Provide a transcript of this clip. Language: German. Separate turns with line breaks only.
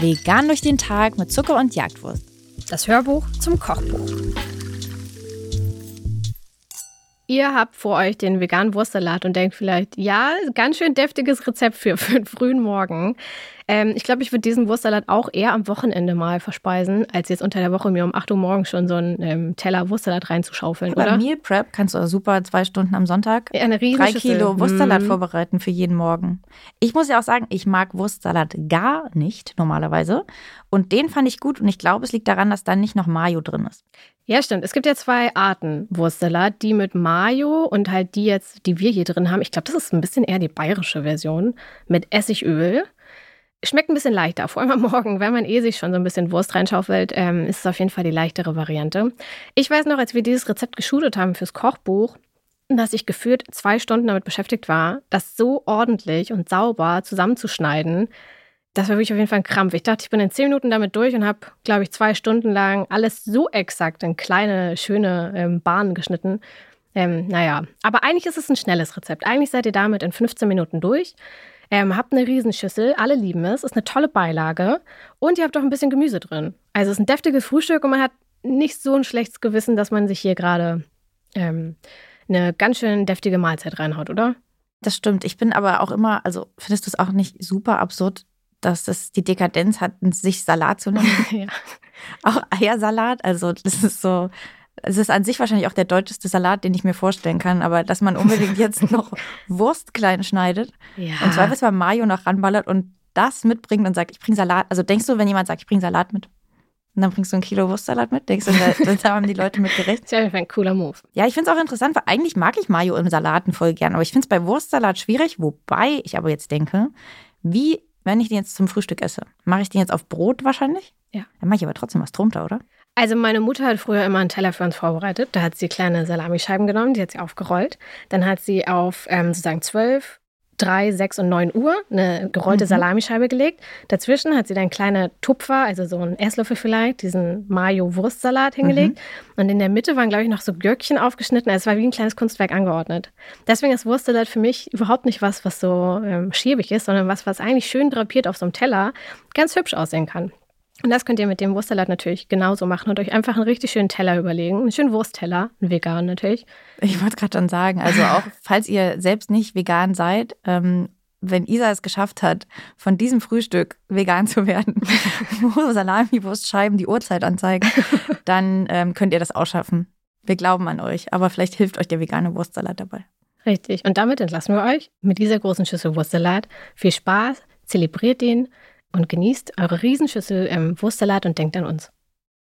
Vegan durch den Tag mit Zucker und Jagdwurst.
Das Hörbuch zum Kochbuch. Ihr habt vor euch den veganen Wurstsalat und denkt vielleicht, ja, ganz schön deftiges Rezept für, für einen frühen Morgen. Ähm, ich glaube, ich würde diesen Wurstsalat auch eher am Wochenende mal verspeisen, als jetzt unter der Woche mir um 8 Uhr morgens schon so einen ähm, Teller Wurstsalat reinzuschaufeln,
Bei
oder?
Meal Prep kannst du super zwei Stunden am Sonntag
Ja, eine
drei
Schüssel.
Kilo Wurstsalat
Mm.
vorbereiten für jeden Morgen. Ich muss ja auch sagen, ich mag Wurstsalat gar nicht normalerweise. Und den fand ich gut und ich glaube, es liegt daran, dass da nicht noch Mayo drin ist.
Ja, stimmt. Es gibt ja zwei Arten Wurstsalat, die mit Mayo und halt die jetzt, die wir hier drin haben. Ich glaube, das ist ein bisschen eher die bayerische Version mit Essigöl. Schmeckt ein bisschen leichter, vor allem am Morgen, wenn man eh sich schon so ein bisschen Wurst reinschaufelt, ähm, ist es auf jeden Fall die leichtere Variante. Ich weiß noch, als wir dieses Rezept geschult haben fürs Kochbuch, dass ich gefühlt zwei Stunden damit beschäftigt war, das so ordentlich und sauber zusammenzuschneiden. Das war wirklich auf jeden Fall ein Krampf. Ich dachte, ich bin in zehn Minuten damit durch und habe, glaube ich, zwei Stunden lang alles so exakt in kleine, schöne ähm, Bahnen geschnitten. Ähm, naja, aber eigentlich ist es ein schnelles Rezept. Eigentlich seid ihr damit in 15 Minuten durch. Ähm, habt eine Riesenschüssel, alle lieben es, ist eine tolle Beilage und ihr habt auch ein bisschen Gemüse drin. Also es ist ein deftiges Frühstück und man hat nicht so ein schlechtes Gewissen, dass man sich hier gerade ähm, eine ganz schön deftige Mahlzeit reinhaut, oder?
Das stimmt. Ich bin aber auch immer, also findest du es auch nicht super absurd, dass das die Dekadenz hat, sich Salat zu nennen?
ja.
auch Eiersalat. Also das ist so, es ist an sich wahrscheinlich auch der deutscheste Salat, den ich mir vorstellen kann, aber dass man unbedingt jetzt noch Wurst klein schneidet
ja.
und zweifelsfall Mayo noch ranballert und das mitbringt und sagt, ich bringe Salat. Also denkst du, wenn jemand sagt, ich bringe Salat mit? Und dann bringst du ein Kilo Wurstsalat mit? Denkst du, da, da haben die Leute mit gerechnet?
Das ist ein cooler Move.
Ja, ich finde es auch interessant, weil eigentlich mag ich Mayo im Salaten voll gern, aber ich finde es bei Wurstsalat schwierig, wobei ich aber jetzt denke, wie, wenn ich den jetzt zum Frühstück esse, mache ich den jetzt auf Brot wahrscheinlich?
Ja.
Dann mache ich aber trotzdem was drunter, oder?
Also meine Mutter hat früher immer einen Teller für uns vorbereitet. Da hat sie kleine Salamischeiben genommen, die hat sie aufgerollt. Dann hat sie auf ähm, sozusagen 12, 3, 6 und 9 Uhr eine gerollte
Mhm.
Salamischeibe gelegt. Dazwischen hat sie dann kleine Tupfer, also so einen Esslöffel vielleicht, diesen Mayo-Wurstsalat hingelegt. Und in der Mitte waren, glaube ich, noch so Gürkchen aufgeschnitten. Also es war wie ein kleines Kunstwerk angeordnet. Deswegen ist Wurstsalat für mich überhaupt nicht was, was so ähm, schäbig ist, sondern was, was eigentlich schön drapiert auf so einem Teller ganz hübsch aussehen kann. Und das könnt ihr mit dem Wurstsalat natürlich genauso machen und euch einfach einen richtig schönen Teller überlegen. Einen schönen Wurstteller, einen vegan natürlich.
Ich wollte gerade dann sagen, also auch falls ihr selbst nicht vegan seid, ähm, wenn Isa es geschafft hat, von diesem Frühstück vegan zu werden, wo Salami-Wurstscheiben die Uhrzeit anzeigen, dann ähm, könnt ihr das auch schaffen. Wir glauben an euch, aber vielleicht hilft euch der vegane Wurstsalat dabei.
Richtig. Und damit entlassen wir euch mit dieser großen Schüssel Wurstsalat. Viel Spaß, zelebriert ihn und genießt eure Riesenschüssel ähm, Wurstsalat und denkt an uns.